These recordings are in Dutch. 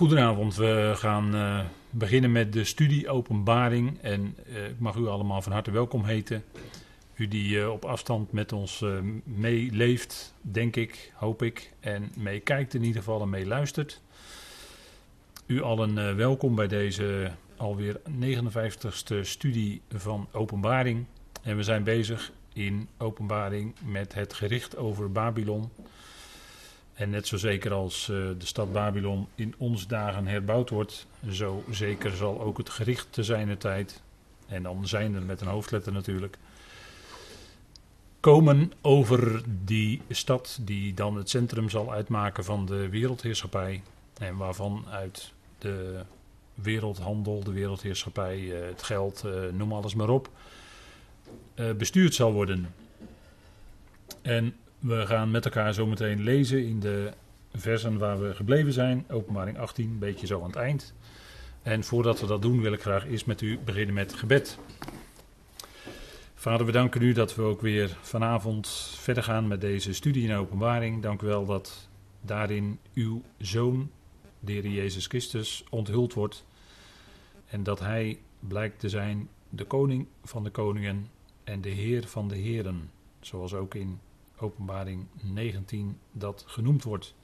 Goedenavond, we gaan uh, beginnen met de studie Openbaring. En uh, ik mag u allemaal van harte welkom heten. U die uh, op afstand met ons meeleeft, denk ik, hoop ik. En meekijkt in ieder geval en meeluistert. U allen welkom bij deze alweer 59ste studie van Openbaring. En we zijn bezig in Openbaring met het gericht over Babylon. En net zo zeker als uh, de stad Babylon in onze dagen herbouwd wordt, zo zeker zal ook het gericht te zijner tijd, en dan zijn er met een hoofdletter natuurlijk, komen over die stad die dan het centrum zal uitmaken van de wereldheerschappij. En waarvan uit de wereldhandel, de wereldheerschappij, uh, het geld, uh, noem alles maar op, bestuurd zal worden. En we gaan met elkaar zometeen lezen in de versen waar we gebleven zijn. Openbaring 18, een beetje zo aan het eind. En voordat we dat doen, wil ik graag eerst met u beginnen met gebed. Vader, we danken u dat we ook weer vanavond verder gaan met deze studie in openbaring. Dank u wel dat daarin uw zoon, de Jezus Christus, onthuld wordt. En dat hij blijkt te zijn de koning van de koningen en de heer van de heren. Zoals ook in openbaring 19 dat genoemd wordt.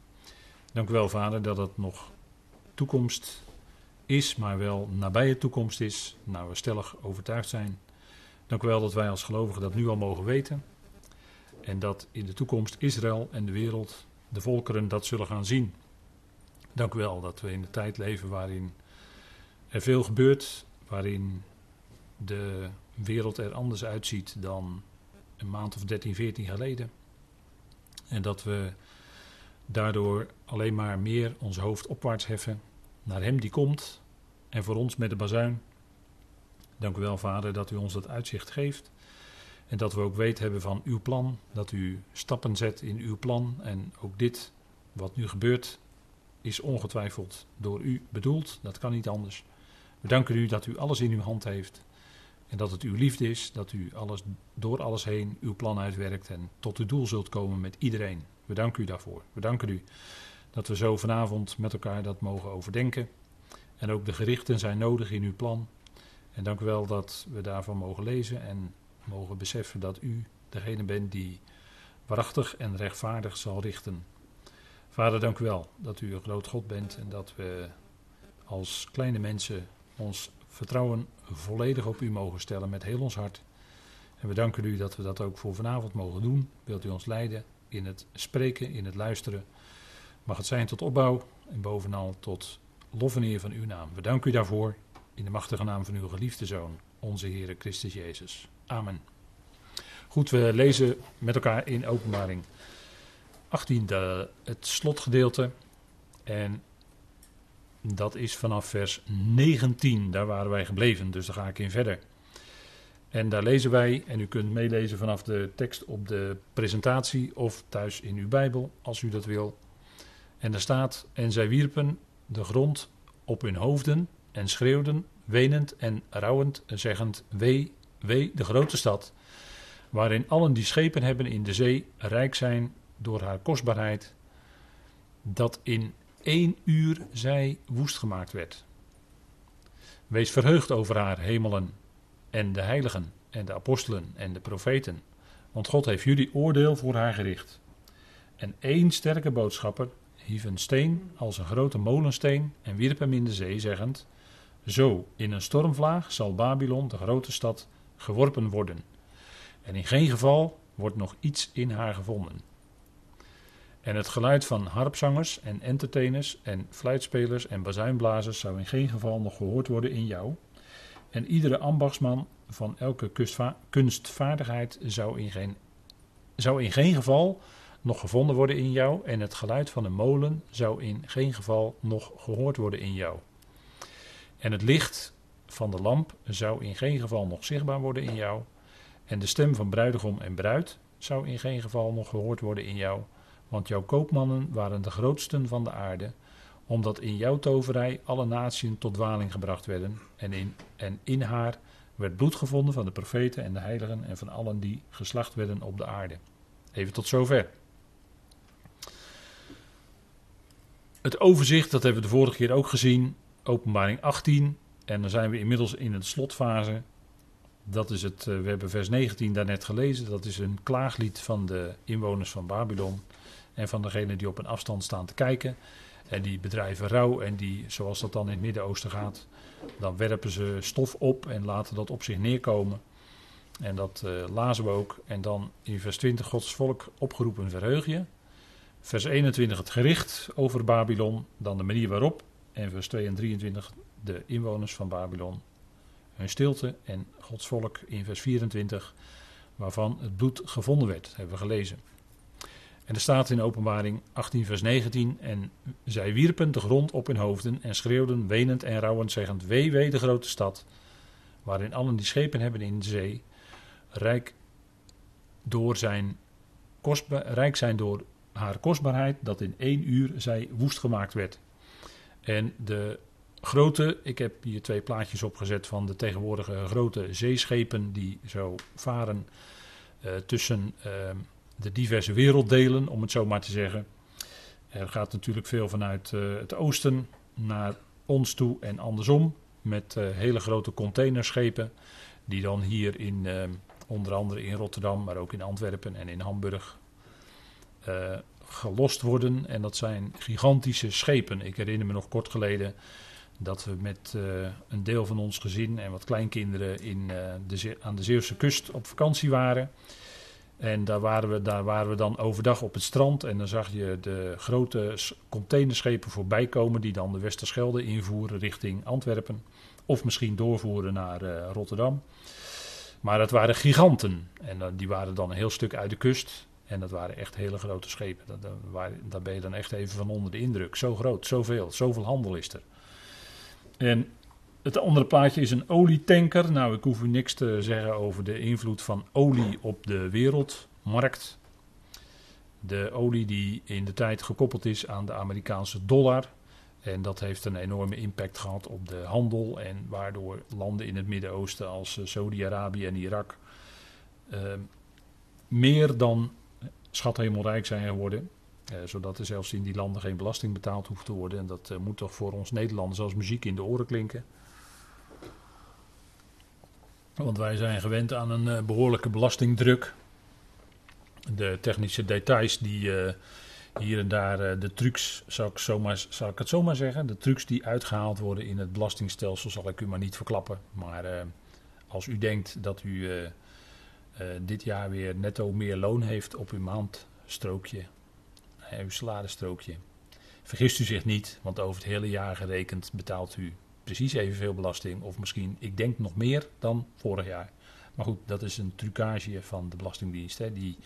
Dank u wel, Vader, dat het nog toekomst is, maar wel nabije toekomst is. Nou, we stellig overtuigd zijn. Dank u wel dat wij als gelovigen dat nu al mogen weten. En dat in de toekomst Israël en de wereld, de volkeren, dat zullen gaan zien. Dank u wel dat we in de tijd leven waarin er veel gebeurt, waarin de wereld er anders uitziet dan een maand of 13, 14 geleden. En dat we daardoor alleen maar meer ons hoofd opwaarts heffen naar Hem die komt en voor ons met de bazuin. Dank u wel, Vader, dat u ons dat uitzicht geeft. En dat we ook weet hebben van uw plan, dat u stappen zet in uw plan. En ook dit, wat nu gebeurt, is ongetwijfeld door u bedoeld. Dat kan niet anders. We danken u dat u alles in uw hand heeft. En dat het uw liefde is, dat u alles, door alles heen uw plan uitwerkt en tot uw doel zult komen met iedereen. We danken u daarvoor. We danken u dat we zo vanavond met elkaar dat mogen overdenken. En ook de gerichten zijn nodig in uw plan. En dank u wel dat we daarvan mogen lezen en mogen beseffen dat u degene bent die waarachtig en rechtvaardig zal richten. Vader, dank u wel dat u een groot God bent en dat we als kleine mensen ons vertrouwen volledig op u mogen stellen met heel ons hart. En we danken u dat we dat ook voor vanavond mogen doen. Wilt u ons leiden in het spreken, in het luisteren. Mag het zijn tot opbouw en bovenal tot lof en eer van uw naam. We danken u daarvoor in de machtige naam van uw geliefde Zoon, onze Heere Christus Jezus. Amen. Goed, we lezen met elkaar in openbaring 18 de, het slotgedeelte. En dat is vanaf vers 19. Daar waren wij gebleven, dus daar ga ik in verder. En daar lezen wij, en u kunt meelezen vanaf de tekst op de presentatie of thuis in uw Bijbel, als u dat wil. En daar staat: En zij wierpen de grond op hun hoofden en schreeuwden, wenend en rouwend, zeggend: Wee, wee, de grote stad, waarin allen die schepen hebben in de zee rijk zijn door haar kostbaarheid, dat in één uur zij woest gemaakt werd. Wees verheugd over haar hemelen en de heiligen en de apostelen en de profeten, want God heeft jullie oordeel voor haar gericht. En één sterke boodschapper hief een steen als een grote molensteen en wierp hem in de zee, zeggend: Zo in een stormvlaag zal Babylon, de grote stad, geworpen worden. En in geen geval wordt nog iets in haar gevonden. En het geluid van harpzangers en entertainers en fluitspelers en bazuinblazers zou in geen geval nog gehoord worden in jou. En iedere ambachtsman van elke kunstvaardigheid zou in, geen, zou in geen geval nog gevonden worden in jou. En het geluid van een molen zou in geen geval nog gehoord worden in jou. En het licht van de lamp zou in geen geval nog zichtbaar worden in jou. En de stem van bruidegom en bruid zou in geen geval nog gehoord worden in jou. Want jouw koopmannen waren de grootsten van de aarde, omdat in jouw toverij alle naties tot dwaling gebracht werden. En in, en in haar werd bloed gevonden van de profeten en de heiligen en van allen die geslacht werden op de aarde. Even tot zover. het overzicht, dat hebben we de vorige keer ook gezien. Openbaring 18. En dan zijn we inmiddels in de slotfase. Dat is het, uh, we hebben vers 19 daarnet gelezen. Dat is een klaaglied van de inwoners van Babylon. En van degenen die op een afstand staan te kijken. En die bedrijven rouw. En die, zoals dat dan in het Midden-Oosten gaat, dan werpen ze stof op en laten dat op zich neerkomen. En dat uh, lazen we ook. En dan in vers 20, Gods volk opgeroepen verheug je. Vers 21, het gericht over Babylon. Dan de manier waarop. En vers 2 en 23, de inwoners van Babylon. Hun stilte en Gods volk in vers 24, waarvan het bloed gevonden werd, hebben we gelezen. En er staat in openbaring 18 vers 19, en zij wierpen de grond op hun hoofden en schreeuwden wenend en rouwend, zeggend, wee, wee de grote stad, waarin allen die schepen hebben in de zee, rijk, door zijn rijk zijn door haar kostbaarheid, dat in één uur zij woest gemaakt werd. En de grote, ik heb hier twee plaatjes opgezet van de tegenwoordige grote zeeschepen die zo varen uh, tussen uh, de diverse werelddelen, om het zo maar te zeggen. Er gaat natuurlijk veel vanuit uh, het oosten naar ons toe en andersom, met hele grote containerschepen, die dan hier in, onder andere in Rotterdam, maar ook in Antwerpen en in Hamburg gelost worden. En dat zijn gigantische schepen. Ik herinner me nog kort geleden dat we met een deel van ons gezin en wat kleinkinderen in, de, aan de Zeeuwse kust op vakantie waren. En daar waren, we, daar waren we dan overdag op het strand. En dan zag je de grote containerschepen voorbij komen. die dan de Westerschelde invoeren richting Antwerpen. Of misschien doorvoeren naar uh, Rotterdam. Maar dat waren giganten. En die waren dan een heel stuk uit de kust. En dat waren echt hele grote schepen. Dat, daar ben je dan echt even van onder de indruk. Zo groot, zoveel, zoveel handel is er. En het andere plaatje is een olietanker. Nou, ik hoef u niks te zeggen over de invloed van olie op de wereldmarkt. De olie die in de tijd gekoppeld is aan de Amerikaanse dollar. En dat heeft een enorme impact gehad op de handel. En waardoor landen in het Midden-Oosten als eh, Saudi-Arabië en Irak uh, meer dan schat rijk zijn geworden. Uh, zodat er zelfs in die landen geen belasting betaald hoeft te worden. En dat uh, moet toch voor ons Nederlanders als muziek in de oren klinken. Want wij zijn gewend aan een uh, behoorlijke belastingdruk. De technische details die hier en daar, de trucs, zou ik, zomaar, zou ik het zomaar zeggen. De trucs die uitgehaald worden in het belastingstelsel zal ik u maar niet verklappen. Maar als u denkt dat u dit jaar weer netto meer loon heeft op uw maandstrookje uw saladestrookje. Vergist u zich niet, want over het hele jaar gerekend betaalt u precies evenveel belasting. Of misschien, ik denk nog meer dan vorig jaar. Maar goed, dat is een trucage van de Belastingdienst. Hè. Die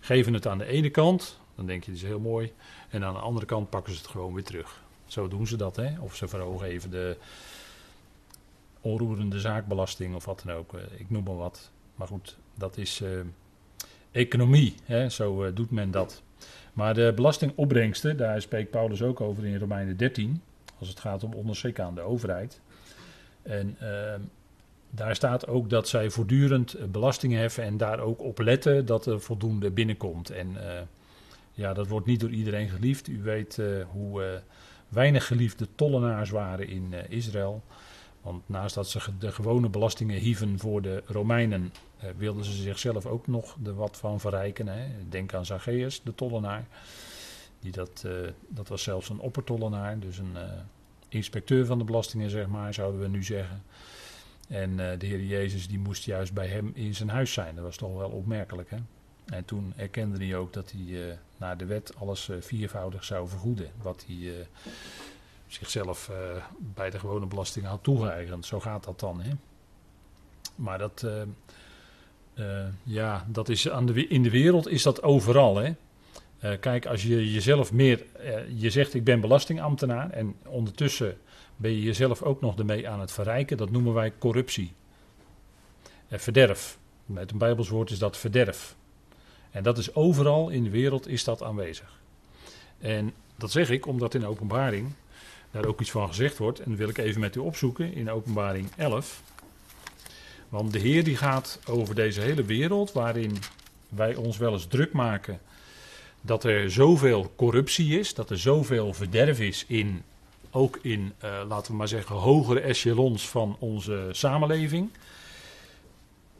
geven het aan de ene kant, dan denk je dat is heel mooi. En aan de andere kant pakken ze het gewoon weer terug. Zo doen ze dat. Hè. Of ze verhogen even de onroerende zaakbelasting of wat dan ook. Eh, ik noem maar wat. Maar goed, dat is uh, economie. Hè. Zo uh, doet men dat. Maar de belastingopbrengsten, daar spreekt Paulus ook over in Romeinen 13, als het gaat om onderschik aan de overheid. En uh, daar staat ook dat zij voortdurend belasting heffen en daar ook op letten dat er voldoende binnenkomt. En uh, ja, dat wordt niet door iedereen geliefd. U weet uh, hoe weinig geliefde tollenaars waren in Israël. Want naast dat ze de gewone belastingen hieven voor de Romeinen, eh, wilden ze zichzelf ook nog er wat van verrijken. Hè. Denk aan Zacchaeus, de tollenaar. Die dat, uh, dat was zelfs een oppertollenaar, dus een uh, inspecteur van de belastingen, zeg maar, zouden we nu zeggen. En de Heer Jezus die moest juist bij hem in zijn huis zijn. Dat was toch wel opmerkelijk. Hè? En toen erkende hij ook dat hij naar de wet alles viervoudig zou vergoeden. Wat hij zichzelf bij de gewone belasting had toegeëigend. Zo gaat dat dan. Hè? Maar dat, ja, dat is aan de, in de wereld is dat overal. Hè? Uh, kijk, als je jezelf meer. Uh, je zegt ik ben belastingambtenaar. En ondertussen ben je jezelf ook nog ermee aan het verrijken. Dat noemen wij corruptie. verderf. Met een Bijbelswoord is dat verderf. En dat is overal in de wereld is dat aanwezig. En dat zeg ik omdat in openbaring daar ook iets van gezegd wordt. En dat wil ik even met u opzoeken in openbaring 11. Want de Heer die gaat over deze hele wereld, waarin wij ons wel eens druk maken dat er zoveel corruptie is, dat er zoveel verderf is in, ook in, uh, laten we maar zeggen, hogere echelons van onze samenleving.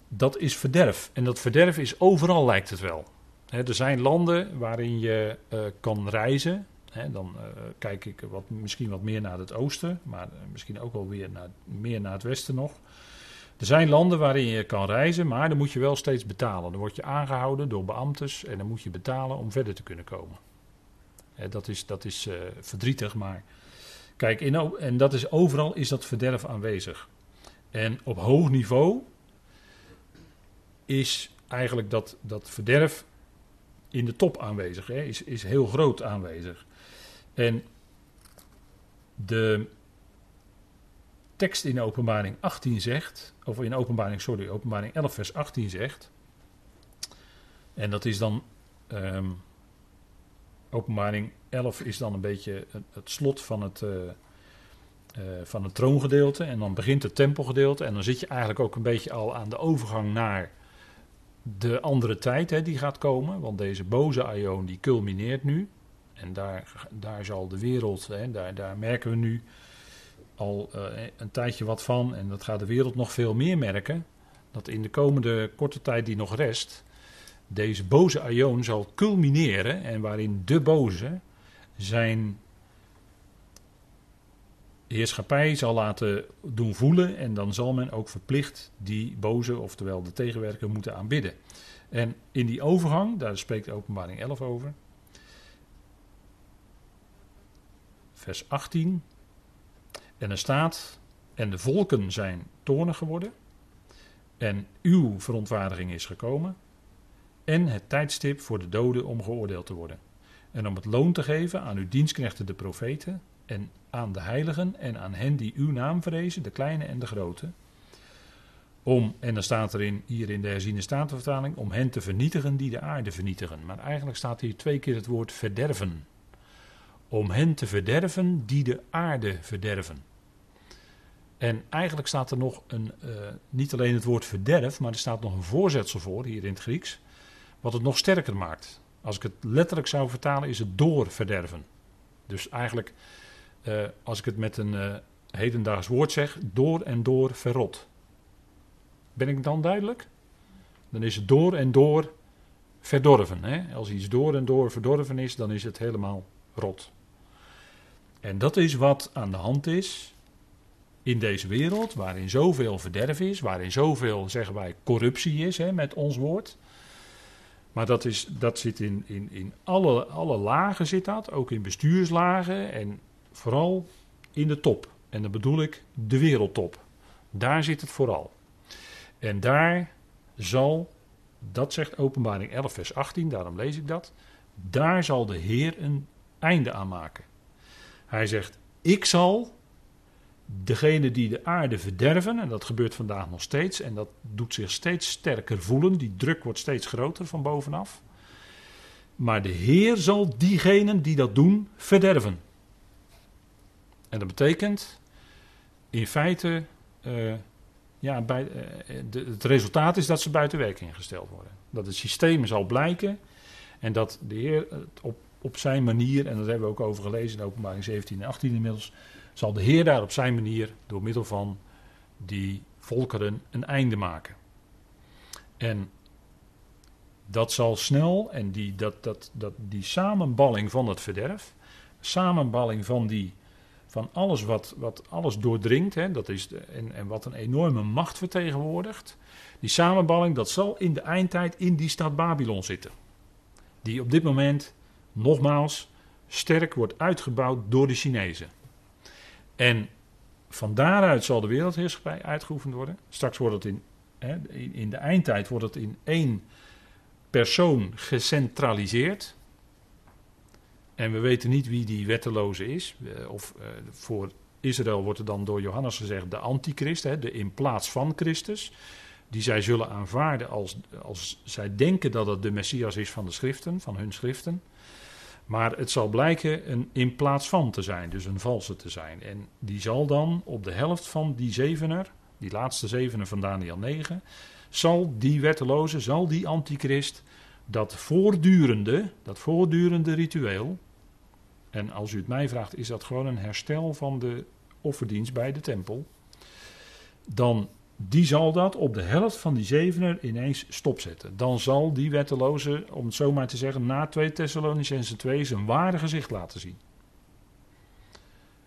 Dat is verderf. En dat verderf is overal, lijkt het wel. er zijn landen waarin je uh, kan reizen. dan uh, kijk ik wat, misschien wat meer naar het oosten, maar misschien ook wel weer naar, meer naar het westen nog. Er zijn landen waarin je kan reizen, maar dan moet je wel steeds betalen. Dan word je aangehouden door beambtes en dan moet je betalen om verder te kunnen komen. dat is, dat is uh, verdrietig, maar kijk, in, en dat is, overal is dat verderf aanwezig. En op hoog niveau is eigenlijk dat, dat verderf in de top aanwezig, hè, is, is heel groot aanwezig. En de, tekst in openbaring 18 zegt, of in openbaring, sorry, openbaring 11 vers 18 zegt, en dat is dan, um, openbaring 11 is dan een beetje het, slot van het, uh, uh, van het troongedeelte, en dan begint het tempelgedeelte, en dan zit je eigenlijk ook een beetje al aan de overgang naar de andere tijd hè, die gaat komen, want deze boze aion die culmineert nu, en daar, daar zal de wereld, hè, daar, daar merken we nu al uh, een tijdje wat van, en dat gaat de wereld nog veel meer merken, dat in de komende korte tijd die nog rest, deze boze aion zal culmineren en waarin de boze zijn heerschappij zal laten doen voelen en dan zal men ook verplicht die boze, oftewel de tegenwerker, moeten aanbidden. En in die overgang, daar spreekt openbaring 11 over, vers 18, en er staat, en de volken zijn toornig geworden, en uw verontwaardiging is gekomen, en het tijdstip voor de doden om geoordeeld te worden. En om het loon te geven aan uw dienstknechten de profeten, en aan de heiligen, en aan hen die uw naam vrezen, de kleine en de grote. Om, en dan staat er in, hier in de herziene statenvertaling, om hen te vernietigen die de aarde vernietigen. Maar eigenlijk staat hier twee keer het woord verderven om hen te verderven die de aarde verderven. En eigenlijk staat er nog een, uh, niet alleen het woord verderf, maar er staat nog een voorzetsel voor hier in het Grieks, wat het nog sterker maakt. Als ik het letterlijk zou vertalen, is het doorverderven. Dus eigenlijk, uh, als ik het met een uh, hedendaags woord zeg, door en door verrot. Ben ik dan duidelijk? Dan is het door en door verdorven. Hè? Als iets door en door verdorven is, dan is het helemaal rot. En dat is wat aan de hand is in deze wereld, waarin zoveel verderf is, waarin zoveel, zeggen wij, corruptie is, hè, met ons woord. Maar dat, is, dat zit in, in, in alle, alle lagen, zit dat, ook in bestuurslagen en vooral in de top. En dan bedoel ik de wereldtop. Daar zit het vooral. En daar zal, dat zegt Openbaring 11, vers 18, daarom lees ik dat. Daar zal de Heer een einde aan maken. Hij zegt: Ik zal degene die de aarde verderven, en dat gebeurt vandaag nog steeds, en dat doet zich steeds sterker voelen, die druk wordt steeds groter van bovenaf. Maar de Heer zal diegenen die dat doen verderven. En dat betekent in feite, uh, ja, bij, de, het resultaat is dat ze buiten werking gesteld worden. Dat het systeem zal blijken en dat de Heer op op zijn manier, en dat hebben we ook over gelezen in openbaring 17 en 18 inmiddels, zal de Heer daar op zijn manier door middel van die volkeren een einde maken. En dat zal snel, en die, dat, dat, dat, die samenballing van het verderf, samenballing van, die, van alles wat, wat alles doordringt, hè, dat is en, en wat een enorme macht vertegenwoordigt, die samenballing, dat zal in de eindtijd in die stad Babylon zitten. Die op dit moment nogmaals sterk wordt uitgebouwd door de Chinezen. En van daaruit zal de wereldheerschappij uitgeoefend worden. Straks wordt het in, hè, in de eindtijd wordt het in één persoon gecentraliseerd. En we weten niet wie die wetteloze is. Eh, of uh, voor Israël wordt er dan door Johannes gezegd de antichrist, hè, de in plaats van Christus. Die zij zullen aanvaarden als, als zij denken dat het de Messias is van de schriften, van hun schriften. Maar het zal blijken een in plaats van te zijn, dus een valse te zijn. En die zal dan op de helft van die zevener, die laatste zevener van Daniel 9, zal die wetteloze, zal die antichrist dat voortdurende, dat voortdurende ritueel, en als u het mij vraagt, is dat gewoon een herstel van de offerdienst bij de tempel, dan die zal dat op de helft van die zevener ineens stopzetten. Dan zal die wetteloze, om het zo maar te zeggen, na 2 Thessalonicense 2 zijn ware gezicht laten zien.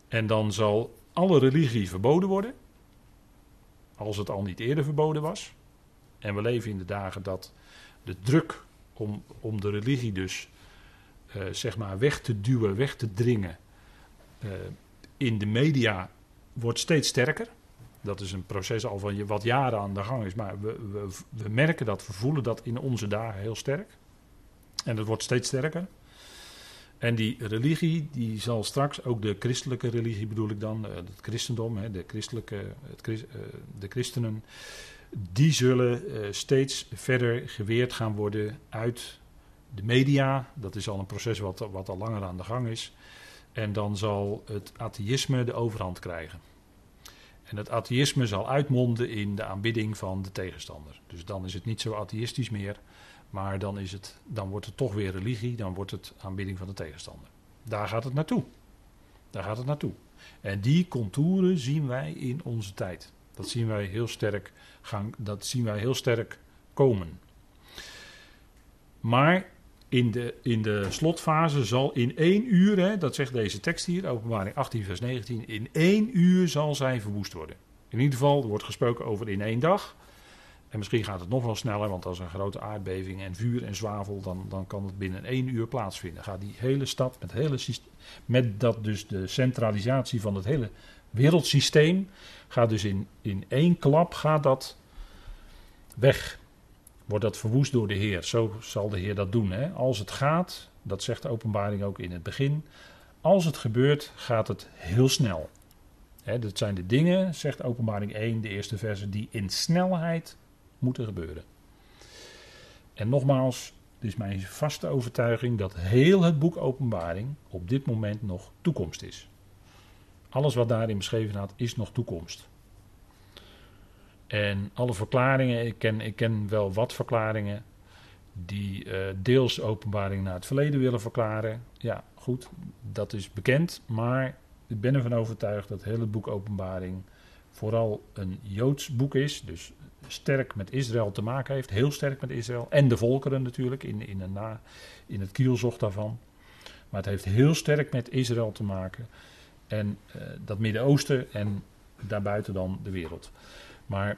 En dan zal alle religie verboden worden, als het al niet eerder verboden was. En we leven in de dagen dat de druk om, om de religie dus uh, zeg maar weg te duwen, weg te dringen uh, in de media wordt steeds sterker. Dat is een proces al van wat jaren aan de gang is. Maar we, we, merken dat, we voelen dat in onze dagen heel sterk. En dat wordt steeds sterker. En die religie, die zal straks, ook de christelijke religie bedoel ik dan, het christendom, de, christelijke, het, de christenen, die zullen steeds verder geweerd gaan worden uit de media. Dat is al een proces wat, wat al langer aan de gang is. En dan zal het atheïsme de overhand krijgen. En het atheïsme zal uitmonden in de aanbidding van de tegenstander. Dus dan is het niet zo atheïstisch meer, maar dan, is het, dan wordt het toch weer religie, dan wordt het aanbidding van de tegenstander. Daar gaat het naartoe. Daar gaat het naartoe. En die contouren zien wij in onze tijd. Dat zien wij heel sterk, gaan, dat zien wij heel sterk komen. Maar in de, in de slotfase zal in één uur, hè, dat zegt deze tekst hier, openbaring 18 vers 19, in één uur zal zij verwoest worden. In ieder geval, er wordt gesproken over in één dag. En misschien gaat het nog wel sneller, want als een grote aardbeving en vuur en zwavel, dan, dan kan het binnen één uur plaatsvinden. Gaat die hele stad met, hele, met dat dus de centralisatie van het hele wereldsysteem, gaat dus in, in één klap gaat dat weg wordt dat verwoest door de Heer. Zo zal de Heer dat doen. Hè? Als het gaat, dat zegt de openbaring ook in het begin. Als het gebeurt, gaat het heel snel. Hè, dat zijn de dingen, zegt openbaring 1, de eerste verse, die in snelheid moeten gebeuren. En nogmaals, het is mijn vaste overtuiging dat heel het boek Openbaring op dit moment nog toekomst is. Alles wat daarin beschreven staat, is nog toekomst. En alle verklaringen, ik ken, ik ken wel wat verklaringen die uh, deels openbaring naar het verleden willen verklaren. Ja, goed, dat is bekend, maar ik ben ervan overtuigd dat het hele boek Openbaring vooral een Joods boek is, dus sterk met Israël te maken heeft, heel sterk met Israël en de volkeren natuurlijk in, in, na, in het kielzocht daarvan. Maar het heeft heel sterk met Israël te maken en uh, dat Midden-Oosten en daarbuiten dan de wereld. Maar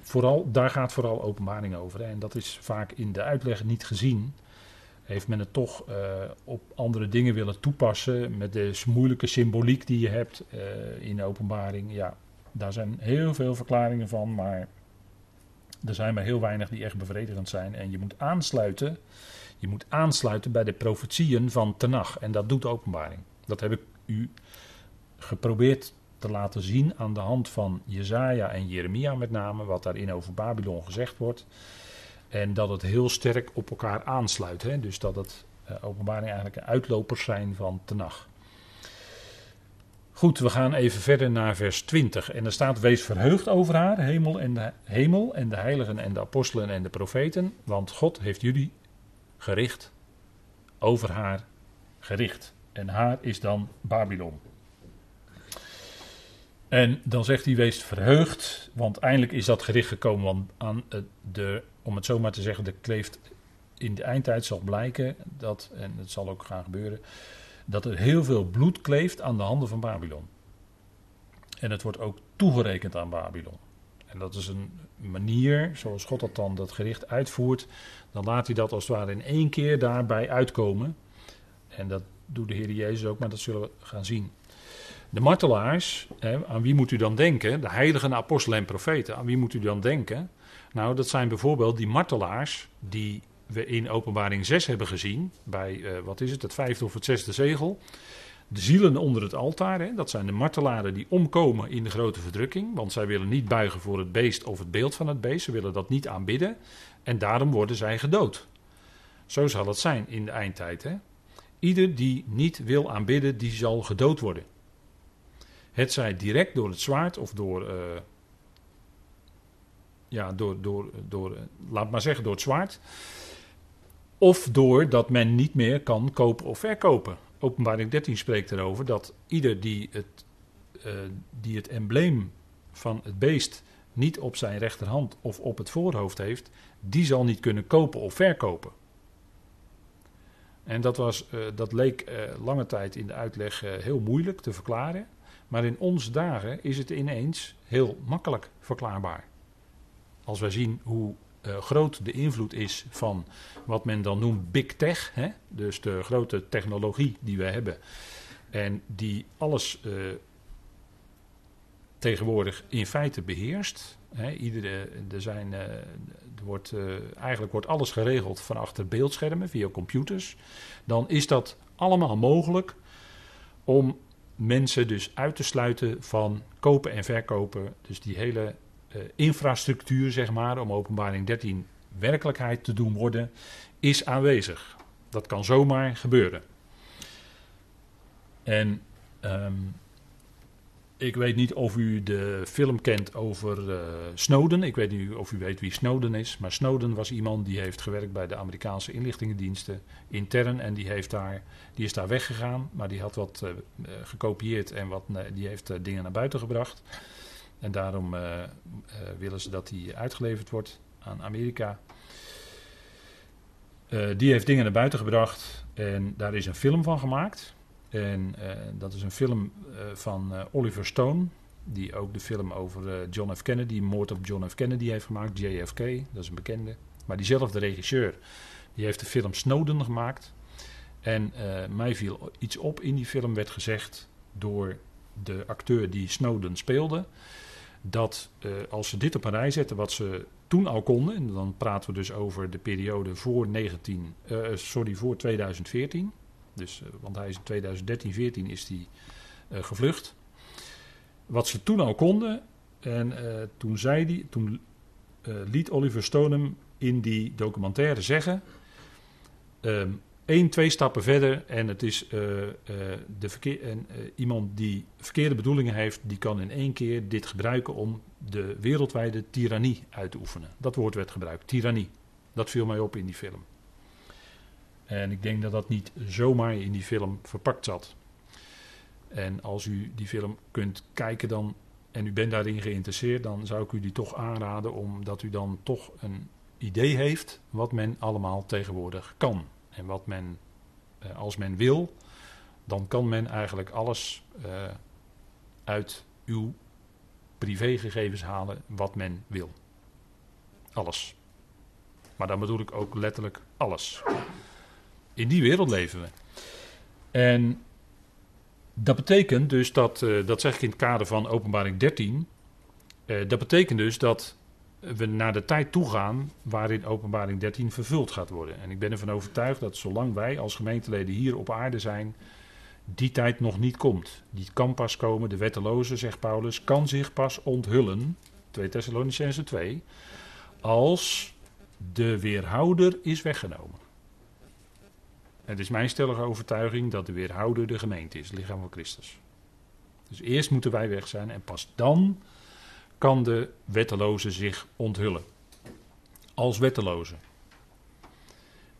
vooral, daar gaat vooral openbaring over. En dat is vaak in de uitleg niet gezien. Heeft men het toch uh, op andere dingen willen toepassen. Met de moeilijke symboliek die je hebt uh, in de openbaring. Ja, daar zijn heel veel verklaringen van. Maar er zijn maar heel weinig die echt bevredigend zijn. En je moet aansluiten. Je moet aansluiten bij de profetieën van Tenach. En dat doet openbaring. Dat heb ik u geprobeerd te laten zien aan de hand van Jezaja en Jeremia met name, wat daarin over Babylon gezegd wordt. En dat het heel sterk op elkaar aansluit. Hè? Dus dat het uh, openbaring eigenlijk uitlopers zijn van Tenach. Goed, we gaan even verder naar vers 20. En er staat: Wees verheugd over haar, hemel en, de, hemel en de heiligen en de apostelen en de profeten, want God heeft jullie gericht, over haar gericht. En haar is dan Babylon. En dan zegt hij: Wees verheugd, want eindelijk is dat gericht gekomen aan de, om het zo maar te zeggen, de kleeft in de eindtijd zal blijken dat, en het zal ook gaan gebeuren, dat er heel veel bloed kleeft aan de handen van Babylon. En het wordt ook toegerekend aan Babylon. En dat is een manier, zoals God dat dan dat gericht uitvoert, dan laat hij dat als het ware in één keer daarbij uitkomen. En dat doet de Heer Jezus ook, maar dat zullen we gaan zien. De martelaars, hè, aan wie moet u dan denken? De heiligen apostelen en profeten, aan wie moet u dan denken? Nou, dat zijn bijvoorbeeld die martelaars die we in openbaring 6 hebben gezien, bij, uh, wat is het, het vijfde of het zesde zegel. De zielen onder het altaar, hè, dat zijn de martelaren die omkomen in de grote verdrukking, want zij willen niet buigen voor het beest of het beeld van het beest, ze willen dat niet aanbidden en daarom worden zij gedood. Zo zal het zijn in de eindtijd. Hè. Ieder die niet wil aanbidden, die zal gedood worden. Het zij direct door het zwaard of door. Uh, ja, door, door, door. Laat maar zeggen, door het zwaard. of doordat men niet meer kan kopen of verkopen. Openbaring 13 spreekt erover dat ieder die het, uh, die het embleem van het beest niet op zijn rechterhand of op het voorhoofd heeft, die zal niet kunnen kopen of verkopen. En dat, was, dat leek lange tijd in de uitleg heel moeilijk te verklaren. Maar in onze dagen is het ineens heel makkelijk verklaarbaar. Als wij zien hoe uh, groot de invloed is van wat men dan noemt big tech, hè? dus de grote technologie die we hebben en die alles uh, tegenwoordig in feite beheerst. Hè? Iedere, er zijn, uh, er wordt, eigenlijk wordt alles geregeld van achter beeldschermen via computers. Dan is dat allemaal mogelijk om mensen dus uit te sluiten van kopen en verkopen. Dus die hele uh, infrastructuur, zeg maar, om openbaring 13 werkelijkheid te doen worden, is aanwezig. Dat kan zomaar gebeuren. En um, ik weet niet of u de film kent over uh, Snowden. Ik weet niet of u weet wie Snowden is. Maar Snowden was iemand die heeft gewerkt bij de Amerikaanse inlichtingendiensten intern. En die, heeft daar, die is daar weggegaan. Maar die had wat uh, gekopieerd en wat, die heeft dingen naar buiten gebracht. En daarom willen ze dat die uitgeleverd wordt aan Amerika. die heeft dingen naar buiten gebracht. En daar is een film van gemaakt. En uh, dat is een film uh, van uh, Oliver Stone, die ook de film over John F. Kennedy, moord op John F. Kennedy heeft gemaakt, JFK, dat is een bekende. Maar diezelfde regisseur, die heeft de film Snowden gemaakt. En mij viel iets op, in die film werd gezegd door de acteur die Snowden speelde, dat als ze dit op een rij zetten, wat ze toen al konden, en dan praten we dus over de periode voor, 19, sorry, voor 2014 dus, uh, want hij is in 2013, 14 is hij uh, gevlucht. Wat ze toen al konden, en uh, toen, zei die, toen liet Oliver Stone hem in die documentaire zeggen. Um, één, twee stappen verder en het is de verkeer, en, iemand die verkeerde bedoelingen heeft, die kan in één keer dit gebruiken om de wereldwijde tirannie uit te oefenen. Dat woord werd gebruikt, tirannie. Dat viel mij op in die film. En ik denk dat dat niet zomaar in die film verpakt zat. En als u die film kunt kijken dan, en u bent daarin geïnteresseerd, dan zou ik u die toch aanraden, omdat u dan toch een idee heeft wat men allemaal tegenwoordig kan. En wat men, eh, als men wil, dan kan men eigenlijk alles uh, uit uw privégegevens halen wat men wil. Alles. Maar dan bedoel ik ook letterlijk alles. In die wereld leven we. En dat betekent dus dat, uh, dat zeg ik in het kader van openbaring 13, uh, eh, dat betekent dus dat we naar de tijd toe gaan waarin openbaring 13 vervuld gaat worden. En ik ben ervan overtuigd dat zolang wij als gemeenteleden hier op aarde zijn, die tijd nog niet komt. Die kan pas komen, de wetteloze, zegt Paulus, kan zich pas onthullen, 2 Thessalonicense 2, als de weerhouder is weggenomen. Het is mijn stellige overtuiging dat de weerhouder de gemeente is, het lichaam van Christus. Dus eerst moeten wij weg zijn en pas dan kan de wetteloze zich onthullen. Als wetteloze.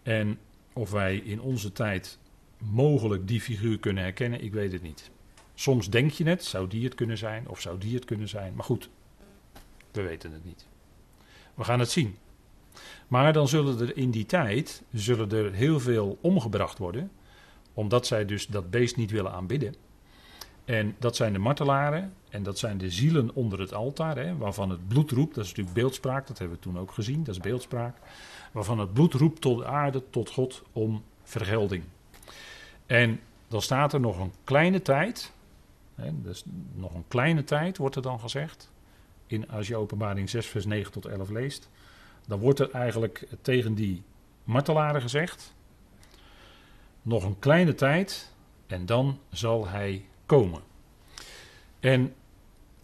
En of wij in onze tijd mogelijk die figuur kunnen herkennen, ik weet het niet. Soms denk je het, zou die het kunnen zijn of zou die het kunnen zijn. Maar goed, we weten het niet. We gaan het zien. Maar dan zullen er in die tijd zullen er heel veel omgebracht worden, omdat zij dus dat beest niet willen aanbidden. En dat zijn de martelaren en dat zijn de zielen onder het altaar, hè, waarvan het bloed roept. Dat is natuurlijk beeldspraak, dat hebben we toen ook gezien, dat is beeldspraak. Waarvan het bloed roept tot de aarde, tot God om vergelding. En dan staat er nog een kleine tijd, hè, dus nog een kleine tijd wordt er dan gezegd, in, als je openbaring 6 vers 9 tot 11 leest dan wordt er eigenlijk tegen die martelaren gezegd: nog een kleine tijd en dan zal hij komen. En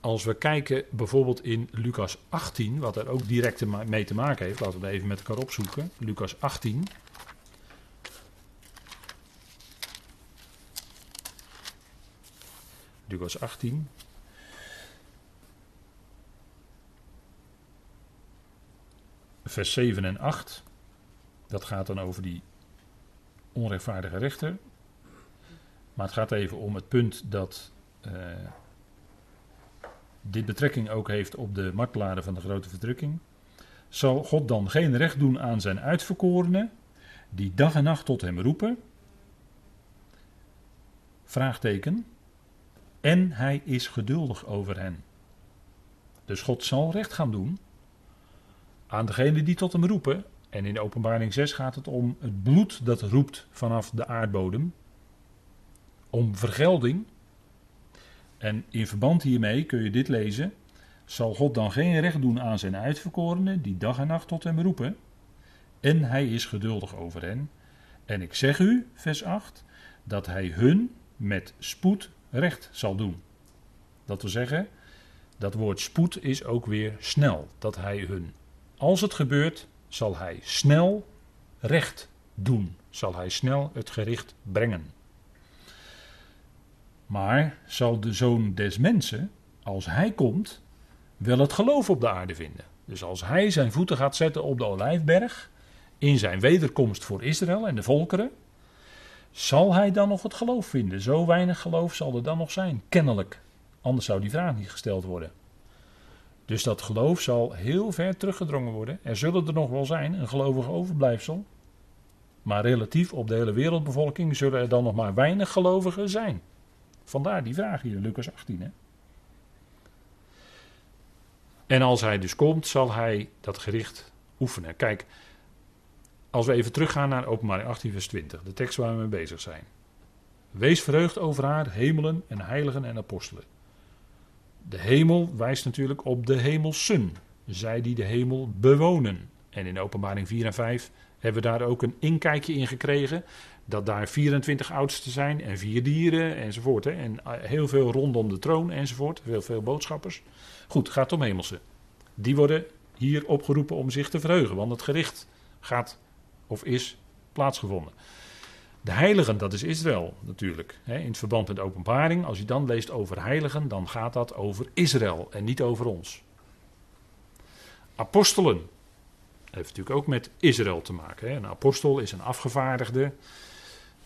als we kijken bijvoorbeeld in Lucas 18, wat er ook direct mee te maken heeft, laten we even met elkaar opzoeken. Lucas 18. Lucas 18. Vers 7 en 8. Dat gaat dan over die onrechtvaardige rechter. Maar het gaat even om het punt dat uh, dit betrekking ook heeft op de martelaren van de grote verdrukking. Zal God dan geen recht doen aan zijn uitverkorenen, die dag en nacht tot hem roepen? Vraagteken. En hij is geduldig over hen. Dus God zal recht gaan doen aan degenen die tot hem roepen. En in openbaring 6 gaat het om het bloed dat roept vanaf de aardbodem. Om vergelding. En in verband hiermee kun je dit lezen. Zal God dan geen recht doen aan zijn uitverkorenen die dag en nacht tot hem roepen? En hij is geduldig over hen. En ik zeg u, vers 8, dat hij hun met spoed recht zal doen. Dat wil zeggen, dat woord spoed is ook weer snel. Dat hij hun, als het gebeurt, zal hij snel recht doen. Zal hij snel het gericht brengen. Maar zal de zoon des mensen, als hij komt, wel het geloof op de aarde vinden. Dus als hij zijn voeten gaat zetten op de olijfberg, in zijn wederkomst voor Israël en de volkeren, zal hij dan nog het geloof vinden? Zo weinig geloof zal er dan nog zijn, kennelijk. Anders zou die vraag niet gesteld worden. Dus dat geloof zal heel ver teruggedrongen worden. Er zullen er nog wel zijn, een gelovig overblijfsel. Maar relatief op de hele wereldbevolking zullen er dan nog maar weinig gelovigen zijn. Vandaar die vraag hier Lucas 18. Hè? En als hij dus komt, zal hij dat gericht oefenen. Kijk, als we even teruggaan naar openbaring 18 vers 20, de tekst waar we mee bezig zijn. Wees verheugd over haar, hemelen en heiligen en apostelen. De hemel wijst natuurlijk op de hemelsen, zij die de hemel bewonen. En in openbaring 4 en 5 hebben we daar ook een inkijkje in gekregen. Dat daar 24 oudsten zijn en vier dieren enzovoort. Hè. En eh, heel veel rondom de troon enzovoort. Heel veel boodschappers. Goed, gaat om hemelsen. Die worden hier opgeroepen om zich te verheugen. Want het gericht gaat of is plaatsgevonden. De heiligen, dat is Israël natuurlijk. In het verband met openbaring, als je dan leest over heiligen, dan gaat dat over Israël en niet over ons. Apostelen, heeft natuurlijk ook met Israël te maken. Een apostel is een afgevaardigde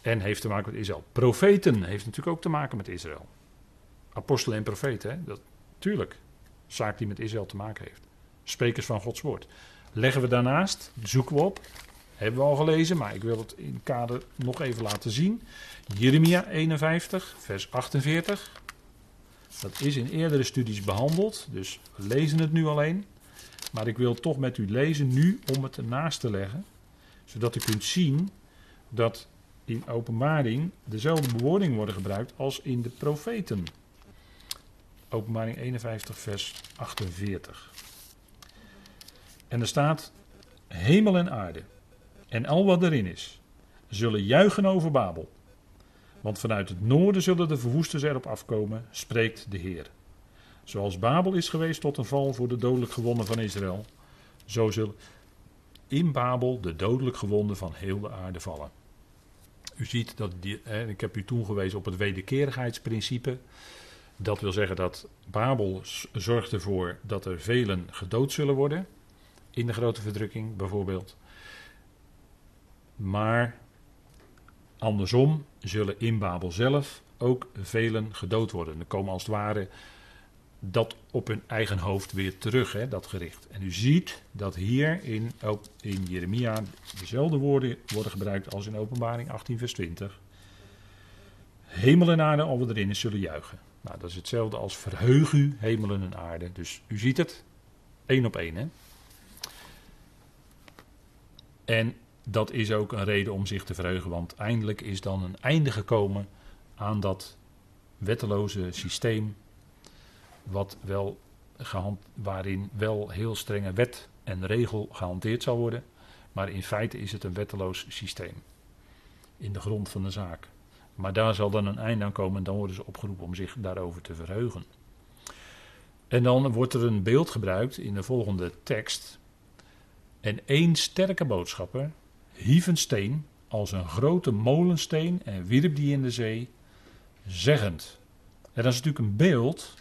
en heeft te maken met Israël. Profeten heeft natuurlijk ook te maken met Israël. Apostelen en profeten, dat tuurlijk. Zaak die met Israël te maken heeft. Sprekers van Gods woord. Leggen we daarnaast, zoeken we op, hebben we al gelezen, maar ik wil het in kader nog even laten zien. Jeremia 51, vers 48. Dat is in eerdere studies behandeld, dus we lezen het nu alleen. Maar ik wil toch met u lezen nu om het ernaast te leggen. Zodat u kunt zien dat in openbaring dezelfde bewoordingen worden gebruikt als in de profeten. Openbaring 51, vers 48. En er staat: Hemel en aarde en al wat erin is, zullen juichen over Babel. Want vanuit het noorden zullen de verwoesters erop afkomen, spreekt de Heer. Zoals Babel is geweest tot een val voor de dodelijk gewonden van Israël, zo zullen in Babel de dodelijk gewonden van heel de aarde vallen. U ziet dat, ik heb u toen gewezen op het wederkerigheidsprincipe. Dat wil zeggen dat Babel zorgt ervoor dat er velen gedood zullen worden. In de grote verdrukking bijvoorbeeld. Maar andersom zullen in Babel zelf ook velen gedood worden. Er komen als het ware dat op hun eigen hoofd weer terug, hè, dat gericht. En u ziet dat hier in, ook in Jeremia dezelfde woorden worden gebruikt als in Openbaring 18, vers 20. Hemel en aarde, wat erin zullen juichen. Nou, dat is hetzelfde als verheug u, hemelen en aarde. Dus u ziet het, één op één. Hè? En dat is ook een reden om zich te verheugen, want eindelijk is dan een einde gekomen aan dat wetteloze systeem, wat wel gehand, waarin wel heel strenge wet en regel gehanteerd zal worden, maar in feite is het een wetteloos systeem in de grond van de zaak. Maar daar zal dan een einde aan komen en dan worden ze opgeroepen om zich daarover te verheugen. En dan wordt er een beeld gebruikt in de volgende tekst. En één sterke boodschapper hief een steen als een grote molensteen en wierp die in de zee, zeggend. En dat is natuurlijk een beeld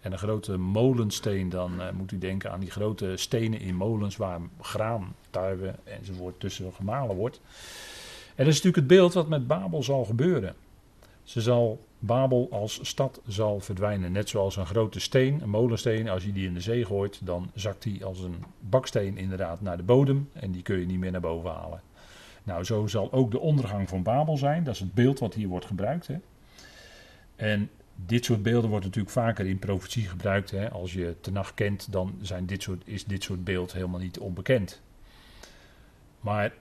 En een grote molensteen, dan uh, moet u denken aan die grote stenen in molens waar graan, tarwe enzovoort tussen gemalen wordt. En dat is natuurlijk het beeld wat met Babel zal gebeuren. Ze zal, Babel als stad zal verdwijnen. Net zoals een grote steen, een molensteen, als je die in de zee gooit, dan zakt die als een baksteen inderdaad naar de bodem en die kun je niet meer naar boven halen. Nou, zo zal ook de ondergang van Babel zijn. Dat is het beeld wat hier wordt gebruikt. Hè. En dit soort beelden wordt natuurlijk vaker in profetie gebruikt. Hè. Als je nacht kent, dan zijn dit soort, is dit soort beeld helemaal niet onbekend. Maar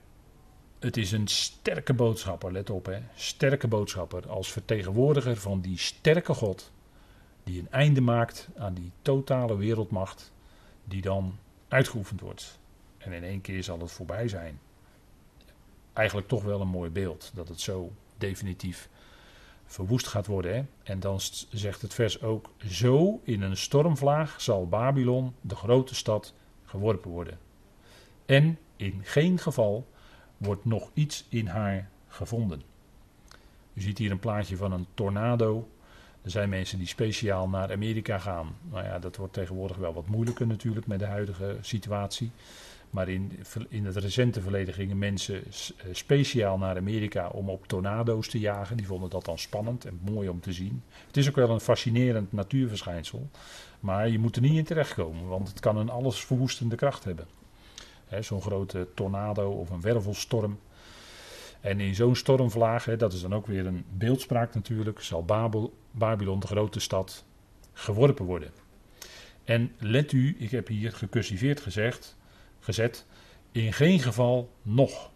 het is een sterke boodschapper, let op hè. Sterke boodschapper als vertegenwoordiger van die sterke God. Die een einde maakt aan die totale wereldmacht die dan uitgeoefend wordt. En in één keer zal het voorbij zijn. Eigenlijk toch wel een mooi beeld dat het zo definitief verwoest gaat worden. Hè? En dan zegt het vers ook: Zo in een stormvlaag zal Babylon, de grote stad, geworpen worden. En in geen geval wordt nog iets in haar gevonden. U ziet hier een plaatje van een tornado. Er zijn mensen die speciaal naar Amerika gaan. Nou ja, dat wordt tegenwoordig wel wat moeilijker natuurlijk met de huidige situatie. Maar in, in het recente verleden gingen mensen eh, speciaal naar Amerika om op tornado's te jagen. Die vonden dat dan spannend en mooi om te zien. Het is ook wel een fascinerend natuurverschijnsel. Maar je moet er niet in terechtkomen, want het kan een alles verwoestende kracht hebben. Zo'n grote tornado of een wervelstorm. En in zo'n stormvlaag, he, dat is dan ook weer een beeldspraak natuurlijk, zal Babel, Babylon, de grote stad, geworpen worden. En let u, ik heb hier gecursiveerd gezegd, gezet. In geen geval nog.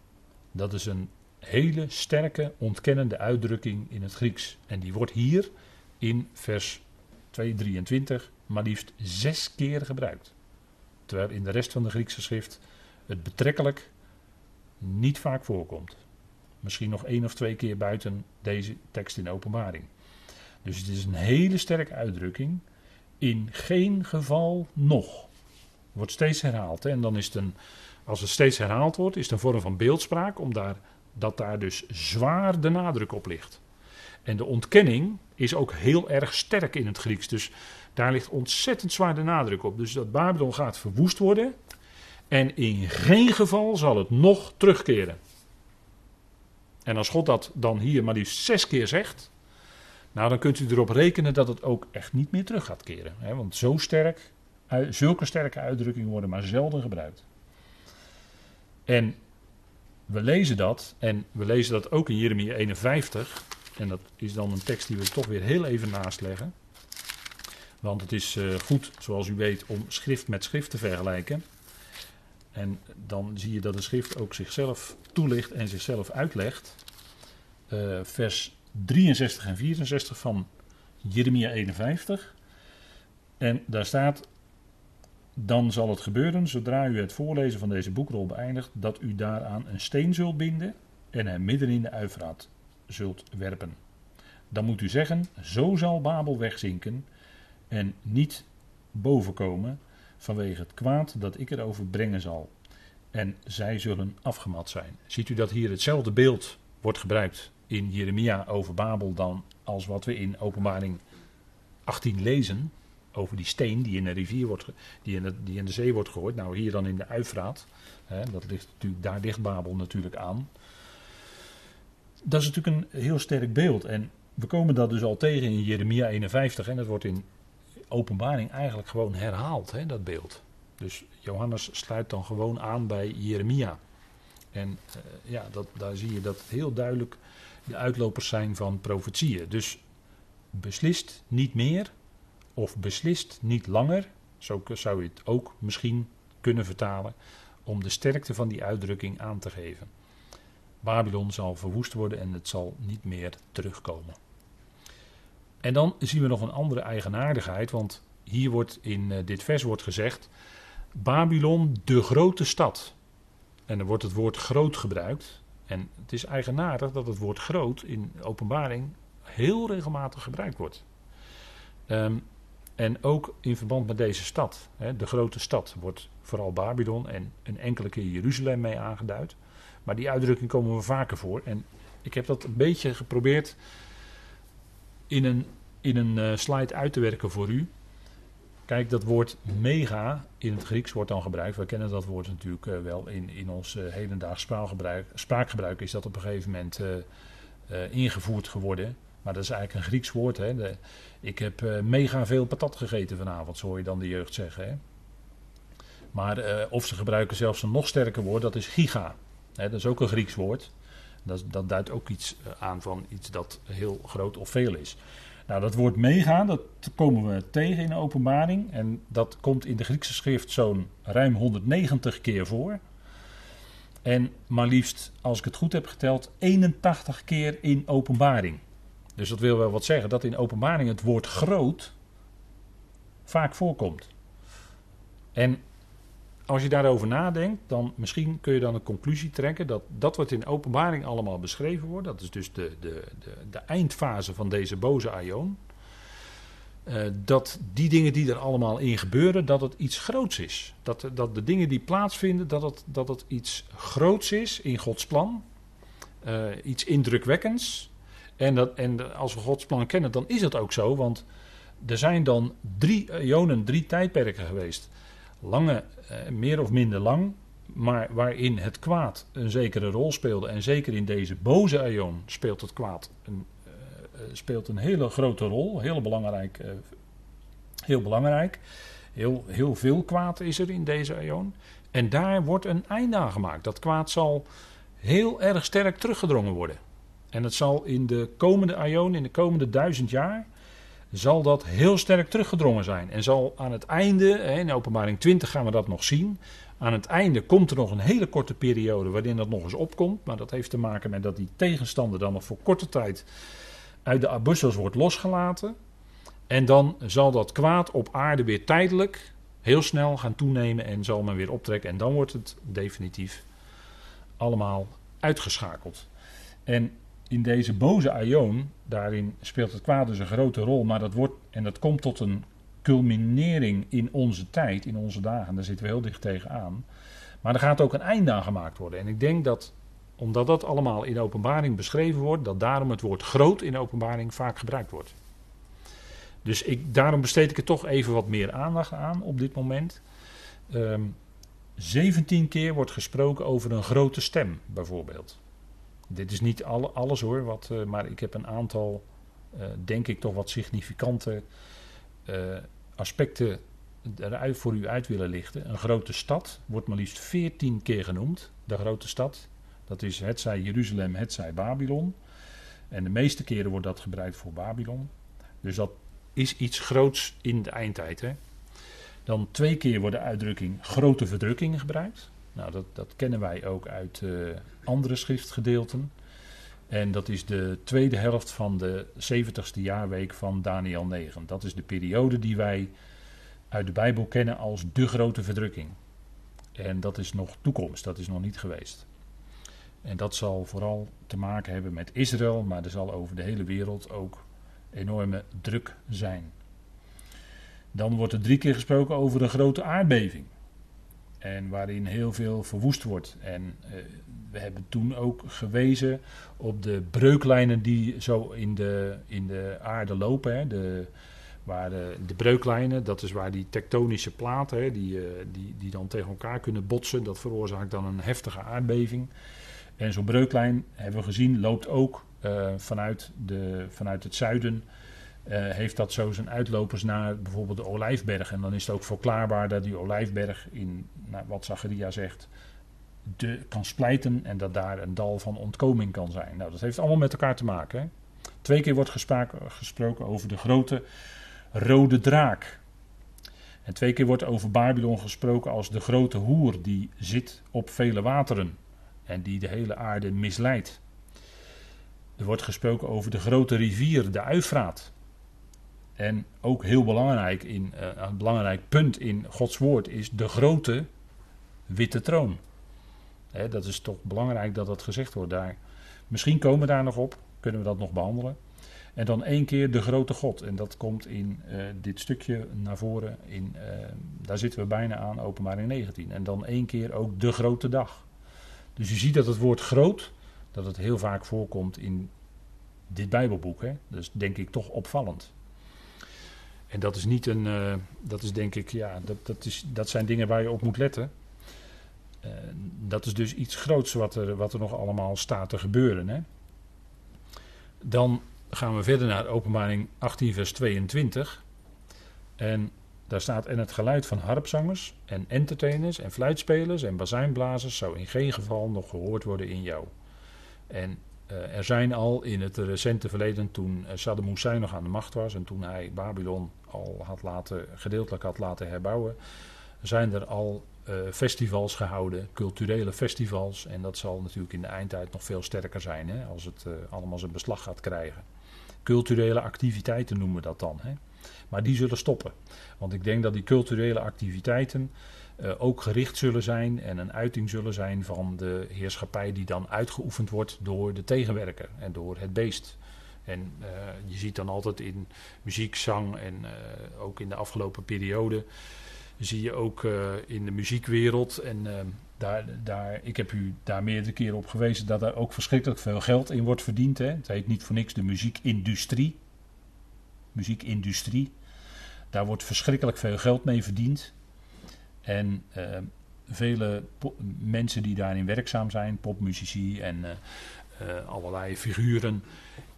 Dat is een hele sterke ontkennende uitdrukking in het Grieks. En die wordt hier in vers 223 maar liefst zes keer gebruikt. Terwijl in de rest van de Griekse schrift het betrekkelijk niet vaak voorkomt. Misschien nog één of twee keer buiten deze tekst in openbaring. Dus het is een hele sterke uitdrukking. In geen geval nog. Wordt steeds herhaald. Hè? En dan is een, als het steeds herhaald wordt, is het een vorm van beeldspraak, omdat dat daar dus zwaar de nadruk op ligt. En de ontkenning is ook heel erg sterk in het Grieks. Dus daar ligt ontzettend zwaar de nadruk op. Dus dat Babylon gaat verwoest worden. En in geen geval zal het nog terugkeren. En als God dat dan hier maar liefst zes keer zegt. Nou, dan kunt u erop rekenen dat het ook echt niet meer terug gaat keren. Hè? Want zo sterk zulke sterke uitdrukkingen worden maar zelden gebruikt. En we lezen dat, en we lezen dat ook in Jeremia 51. En dat is dan een tekst die we toch weer heel even naast leggen. Want het is uh, goed, zoals u weet, om schrift met schrift te vergelijken. En dan zie je dat de schrift ook zichzelf toelicht en zichzelf uitlegt. Uh, vers 63 en 64 van Jeremia 51. En daar staat: dan zal het gebeuren, zodra u het voorlezen van deze boekrol beëindigt, dat u daaraan een steen zult binden en hem midden in de uivraat zult werpen. Dan moet u zeggen: Zo zal Babel wegzinken en niet bovenkomen vanwege het kwaad dat ik erover brengen zal. En zij zullen afgemat zijn. Ziet u dat hier hetzelfde beeld wordt gebruikt in Jeremia over Babel dan als wat we in Openbaring 18 lezen? over die steen die in de rivier wordt, die in, de, die in de zee wordt gegooid. Nou, hier dan in de Uifraat. Hè, dat ligt natuurlijk, daar ligt Babel natuurlijk aan. Dat is natuurlijk een heel sterk beeld. En we komen dat dus al tegen in Jeremia 51. En dat wordt in openbaring eigenlijk gewoon herhaald, hè, dat beeld. Dus Johannes sluit dan gewoon aan bij Jeremia. En uh, ja, dat, daar zie je dat heel duidelijk de uitlopers zijn van profetieën. Dus beslist niet meer, of beslist niet langer, zo zou je het ook misschien kunnen vertalen, om de sterkte van die uitdrukking aan te geven. Babylon zal verwoest worden en het zal niet meer terugkomen. En dan zien we nog een andere eigenaardigheid, want hier wordt in eh, dit vers wordt gezegd: Babylon, de grote stad. En er wordt het woord groot gebruikt. En het is eigenaardig dat het woord groot in openbaring heel regelmatig gebruikt wordt. Um, en ook in verband met deze stad, hè, de grote stad, wordt vooral Babylon en een enkele keer Jeruzalem mee aangeduid. Maar die uitdrukking komen we vaker voor. En ik heb dat een beetje geprobeerd in een, in een uh, slide uit te werken voor u. Kijk, dat woord mega in het Grieks wordt dan gebruikt. We kennen dat woord natuurlijk uh, wel in, in ons uh, hedendaags spraakgebruik. Is dat op een gegeven moment ingevoerd geworden. Maar dat is eigenlijk een Grieks woord. Hè? Ik heb mega veel patat gegeten vanavond, zo hoor je dan de jeugd zeggen. Hè? Maar of ze gebruiken zelfs een nog sterker woord, dat is giga. Hè? Dat is ook een Grieks woord. Dat, dat duidt ook iets aan van iets dat heel groot of veel is. Nou, dat woord mega, dat komen we tegen in openbaring. En dat komt in de Griekse schrift zo'n ruim 190 keer voor. En maar liefst, als ik het goed heb geteld, 81 keer in openbaring. Dus dat wil wel wat zeggen dat in openbaring het woord groot vaak voorkomt. En als je daarover nadenkt, dan misschien kun je dan een conclusie trekken dat dat wat in openbaring allemaal beschreven wordt, dat is dus de, de, de, de eindfase van deze boze aion, uh, dat die dingen die er allemaal in gebeuren, dat het iets groots is. Dat, dat de dingen die plaatsvinden, dat het, dat het iets groots is in Gods plan, uh, iets indrukwekkends. En, dat, en als we Gods plan kennen, dan is dat ook zo, want er zijn dan drie ionen, drie tijdperken geweest lange, eh, meer of minder lang, maar waarin het kwaad een zekere rol speelde. En zeker in deze boze aion speelt het kwaad een, uh, speelt een hele grote rol, heel belangrijk. Heel belangrijk. Heel, heel veel kwaad is er in deze aion. En daar wordt een einde aan gemaakt. Dat kwaad zal heel erg sterk teruggedrongen worden. En het zal in de komende aion, in de komende duizend jaar, zal dat heel sterk teruggedrongen zijn. En zal aan het einde, in openbaring 20 gaan we dat nog zien. Aan het einde komt er nog een hele korte periode waarin dat nog eens opkomt. Maar dat heeft te maken met dat die tegenstander dan nog voor korte tijd uit de abussels wordt losgelaten. En dan zal dat kwaad op aarde weer tijdelijk heel snel gaan toenemen en zal men weer optrekken. En dan wordt het definitief allemaal uitgeschakeld. En in deze boze aion, daarin speelt het kwaad dus een grote rol, maar dat wordt, en dat komt tot een culminering in onze tijd, in onze dagen, daar zitten we heel dicht tegenaan. Maar er gaat ook een einde aan gemaakt worden. En ik denk dat, omdat dat allemaal in openbaring beschreven wordt, dat daarom het woord groot in openbaring vaak gebruikt wordt. Dus ik, daarom besteed ik er toch even wat meer aandacht aan op dit moment. Um, ehm, 17 keer wordt gesproken over een grote stem, bijvoorbeeld. Dit is niet alle, alles hoor, wat, uh, maar ik heb een aantal, uh, denk ik, toch wat significante uh, aspecten eruit voor u uit willen lichten. Een grote stad wordt maar liefst 14 keer genoemd, de grote stad. Dat is het zij Jeruzalem, het zij Babylon. En de meeste keren wordt dat gebruikt voor Babylon. Dus dat is iets groots in de eindtijd. Hè? Dan twee keer wordt de uitdrukking grote verdrukking gebruikt. Nou, dat, dat kennen wij ook uit uh, andere schriftgedeelten. En dat is de tweede helft van de 70ste jaarweek van Daniel 9. Dat is de periode die wij uit de Bijbel kennen als de grote verdrukking. En dat is nog toekomst, dat is nog niet geweest. En dat zal vooral te maken hebben met Israël, maar er zal over de hele wereld ook enorme druk zijn. Dan wordt er drie keer gesproken over een grote aardbeving. En waarin heel veel verwoest wordt. En uh, we hebben toen ook gewezen op de breuklijnen die zo in de, in de aarde lopen. Hè. De, waar de, de, breuklijnen, dat is waar die tektonische platen, hè, die, uh, die, die dan tegen elkaar kunnen botsen. Dat veroorzaakt dan een heftige aardbeving. En zo'n breuklijn, hebben we gezien, loopt ook vanuit, de, vanuit het zuiden uh, heeft dat zo zijn uitlopers naar bijvoorbeeld de Olijfberg. En dan is het ook verklaarbaar dat die Olijfberg, in nou, wat Zacharia zegt, de, kan splijten en dat daar een dal van ontkoming kan zijn. Nou, dat heeft allemaal met elkaar te maken. Hè? Twee keer wordt gesproken over de grote rode draak. En twee keer wordt over Babylon gesproken als de grote hoer die zit op vele wateren en die de hele aarde misleidt. Er wordt gesproken over de grote rivier, de Uifraat. En ook heel belangrijk, in, uh, een belangrijk punt in Gods woord is de grote witte troon. Hè, dat is toch belangrijk dat dat gezegd wordt daar. Misschien komen we daar nog op, kunnen we dat nog behandelen. En dan één keer de grote God. En dat komt in uh, dit stukje naar voren. In, uh, daar zitten we bijna aan, openbaring 19. En dan één keer ook de grote dag. Dus je ziet dat het woord groot, dat het heel vaak voorkomt in dit Bijbelboek. Hè? Dat is denk ik toch opvallend. En dat is niet een, eh, dat is denk ik, ja, dat, dat, is, dat zijn dingen waar je op moet letten. Uh, dat is dus iets groots wat er, wat er nog allemaal staat te gebeuren. Hè? Dan gaan we verder naar openbaring 18 vers 22. En daar staat, en het geluid van harpzangers en entertainers en fluitspelers en bazijnblazers zou in geen geval nog gehoord worden in jou. En uh, er zijn al in het recente verleden, toen Saddam Hussein nog aan de macht was en toen hij Babylon al had laten, gedeeltelijk had laten herbouwen, zijn er al uh, festivals gehouden, culturele festivals. En dat zal natuurlijk in de eindtijd nog veel sterker zijn hè, als het uh, allemaal zijn beslag gaat krijgen. Culturele activiteiten noemen we dat dan. Hè. Maar die zullen stoppen. Want ik denk dat die culturele activiteiten uh, ook gericht zullen zijn en een uiting zullen zijn van de heerschappij die dan uitgeoefend wordt door de tegenwerker en door het beest. En uh, je ziet dan altijd in muziek, zang en uh, ook in de afgelopen periode zie je ook in de muziekwereld en daar, daar, ik heb u daar meerdere keren op gewezen dat er ook verschrikkelijk veel geld in wordt verdiend. Hè. Het heet niet voor niks de muziekindustrie. Muziekindustrie. Daar wordt verschrikkelijk veel geld mee verdiend. En uh, vele mensen die daarin werkzaam zijn, popmuzici en allerlei figuren,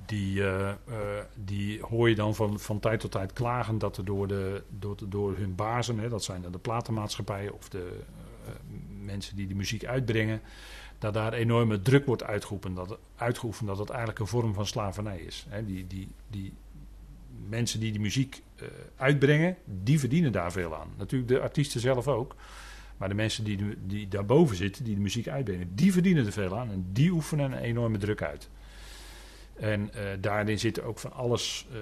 die, die hoor je dan van, van tijd tot tijd klagen dat er door, de, door, door hun bazen, hè, dat zijn dan de platenmaatschappijen of de mensen die de muziek uitbrengen, dat daar enorme druk wordt uitgeoefend, dat, uitgeoefend, dat het eigenlijk een vorm van slavernij is. Hè. Die, die, die mensen die die muziek uitbrengen, die verdienen daar veel aan. Natuurlijk de artiesten zelf ook. Maar de mensen die, die daarboven zitten, die de muziek uitbrengen, die verdienen er veel aan. En die oefenen een enorme druk uit. En uh, daarin zit ook van alles, uh,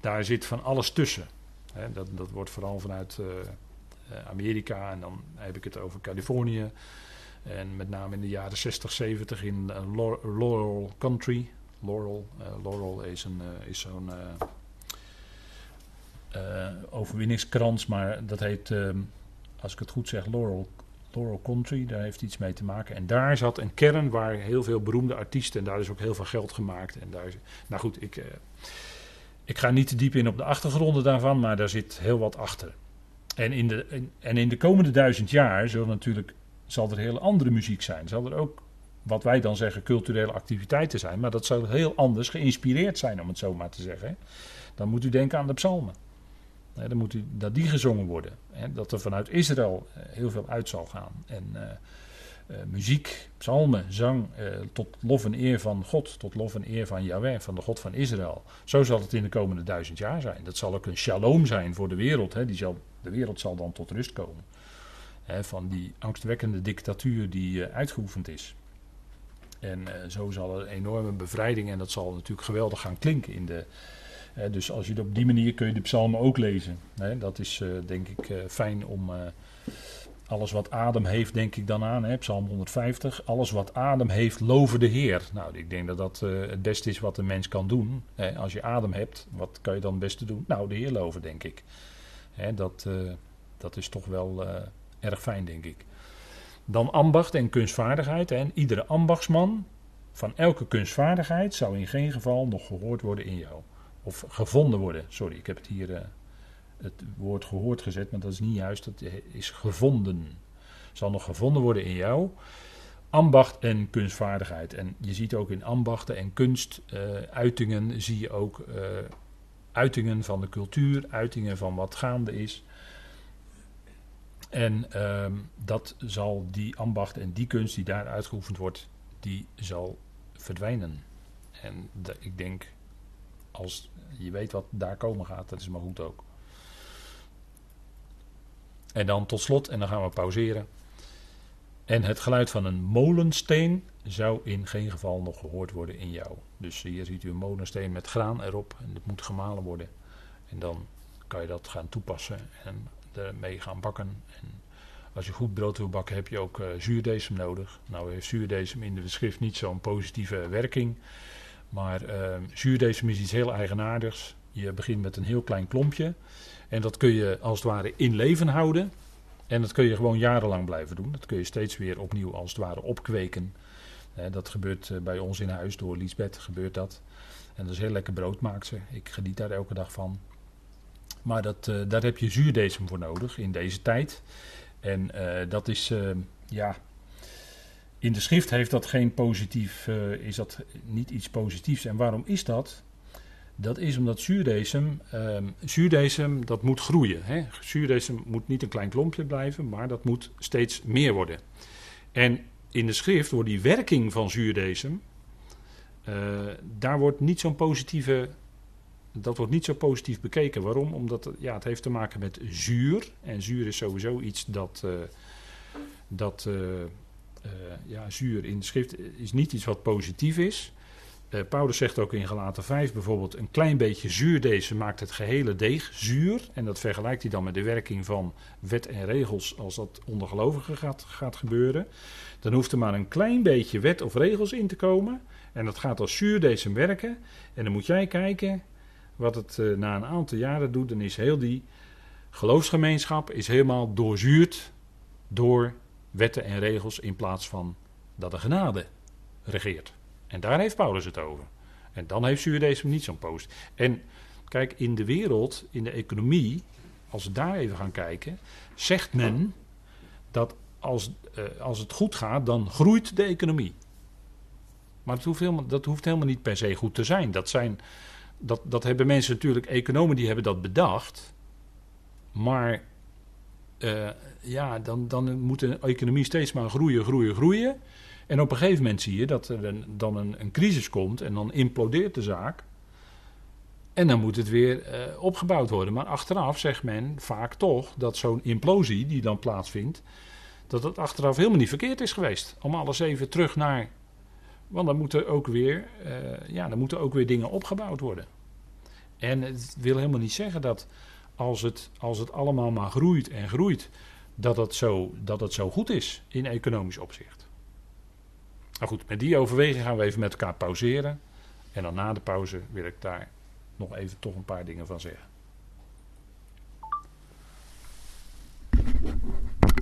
daar zit van alles tussen. Hè, dat, dat wordt vooral vanuit Amerika en dan heb ik het over Californië. En met name in de jaren 60, 70 in Laurel Country. Laurel, Laurel is, een, is zo'n overwinningskrans, maar dat heet, uh, als ik het goed zeg, Laurel, Laurel Country. Daar heeft iets mee te maken. En daar zat een kern waar heel veel beroemde artiesten, en daar is ook heel veel geld gemaakt. En daar, nou goed, ik, uh, ik ga niet te diep in op de achtergronden daarvan, maar daar zit heel wat achter. En in de, en in de komende duizend jaar zullen natuurlijk, zal er heel andere muziek zijn. Zal er ook wat wij dan zeggen culturele activiteiten zijn, maar dat zal heel anders geïnspireerd zijn, om het zo maar te zeggen. Dan moet u denken aan de psalmen dan moet u, dat die gezongen worden. Hè, dat er vanuit Israël eh, heel veel uit zal gaan. En uh, uh, muziek, psalmen, zang, tot lof en eer van God, tot lof en eer van Yahweh, van de God van Israël. Zo zal het in de komende duizend jaar zijn. Dat zal ook een shalom zijn voor de wereld. Hè. Die zal, de wereld zal dan tot rust komen. Hè, van die angstwekkende dictatuur die uitgeoefend is. En zo zal er een enorme bevrijding, en dat zal natuurlijk geweldig gaan klinken in de dus als je het op die manier kun je de psalmen ook lezen. dat is uh, denk ik uh, fijn om uh, alles wat adem heeft, denk ik dan aan. Hè, Psalm 150. Alles wat adem heeft, loven de Heer. Nou, ik denk dat dat het beste is wat een mens kan doen. Als je adem hebt, wat kan je dan het beste doen? Nou, de Heer loven, denk ik. Dat, dat is toch wel erg fijn, denk ik. Dan ambacht en kunstvaardigheid. En iedere ambachtsman van elke kunstvaardigheid zou in geen geval nog gehoord worden in jou. Of gevonden worden. Sorry, ik heb het hier uh, het woord gehoord gezet, maar dat is niet juist. Dat is gevonden. Zal nog gevonden worden in jou. Ambacht en kunstvaardigheid. En je ziet ook in ambachten en kunstuitingen, zie je ook uh, uitingen van de cultuur, uitingen van wat gaande is. En uh, dat zal die ambacht en die kunst die daar uitgeoefend wordt, die zal verdwijnen. En ik denk als je weet wat daar komen gaat, dat is maar goed ook. En dan tot slot, en dan gaan we pauzeren. En het geluid van een molensteen zou in geen geval nog gehoord worden in jou. Dus hier ziet u een molensteen met graan erop en het moet gemalen worden. En dan kan je dat gaan toepassen en ermee gaan bakken. En als je goed brood wil bakken heb je ook uh, zuurdesem nodig. Nou heeft zuurdesem in de schrift niet zo'n positieve werking. Maar uh, is heel eigenaardigs. Je begint met een heel klein klompje. En dat kun je als het ware in leven houden. En dat kun je gewoon jarenlang blijven doen. Dat kun je steeds weer opnieuw als het ware opkweken. dat gebeurt eh, bij ons in huis door Liesbeth gebeurt dat. En dat is heel lekker brood maakt ze. Ik geniet daar elke dag van. Maar dat, uh, daar heb je zuurdesem voor nodig in deze tijd. En uh, dat is, uh, ja, in de schrift heeft dat geen positief, is dat niet iets positiefs. En waarom is dat? Dat is omdat zuurdesem, ehm, zuurdesem dat moet groeien. Hè? Zuurdesem moet niet een klein klompje blijven, maar dat moet steeds meer worden. En in de schrift wordt die werking van zuurdesem, daar wordt niet zo'n positieve dat wordt niet zo positief bekeken. Waarom? Omdat ja, het heeft te maken met zuur. En zuur is sowieso iets dat. Uh, dat ja, zuur in de schrift is niet iets wat positief is. Paulus zegt ook in Galaten 5 bijvoorbeeld: een klein beetje zuurdezen maakt het gehele deeg zuur. En dat vergelijkt hij dan met de werking van wet en regels als dat onder gelovigen gaat, gaat gebeuren. Dan hoeft er maar een klein beetje wet of regels in te komen. En dat gaat als zuurdezen werken. En dan moet jij kijken wat het uh, na een aantal jaren doet, dan is heel die geloofsgemeenschap is helemaal doorzuurd door wetten en regels in plaats van dat de genade regeert. En daar heeft Paulus het over. En dan heeft zuurdesem niet zo'n post. En kijk, in de wereld, in de economie, als we daar even gaan kijken, zegt men dat als, uh, als het goed gaat, dan groeit de economie. Maar dat hoeft, helemaal, dat hoeft helemaal niet per se goed te zijn. Dat zijn dat, dat hebben mensen natuurlijk, economen die hebben dat bedacht. Maar uh, ja, dan, dan moet de economie steeds maar groeien, groeien, groeien. En op een gegeven moment zie je dat er dan een, een, crisis komt en dan implodeert de zaak. En dan moet het weer uh, opgebouwd worden. Maar achteraf zegt men vaak toch dat zo'n implosie die dan plaatsvindt, dat het achteraf helemaal niet verkeerd is geweest. Om alles even terug naar want dan moeten ook weer, uh, ja, dan moeten ook weer dingen opgebouwd worden. En het wil helemaal niet zeggen dat als het, als het allemaal maar groeit en groeit, dat het zo, dat het zo goed is in economisch opzicht. Nou goed, met die overweging gaan we even met elkaar pauzeren. En dan na de pauze wil ik daar nog even toch een paar dingen van zeggen.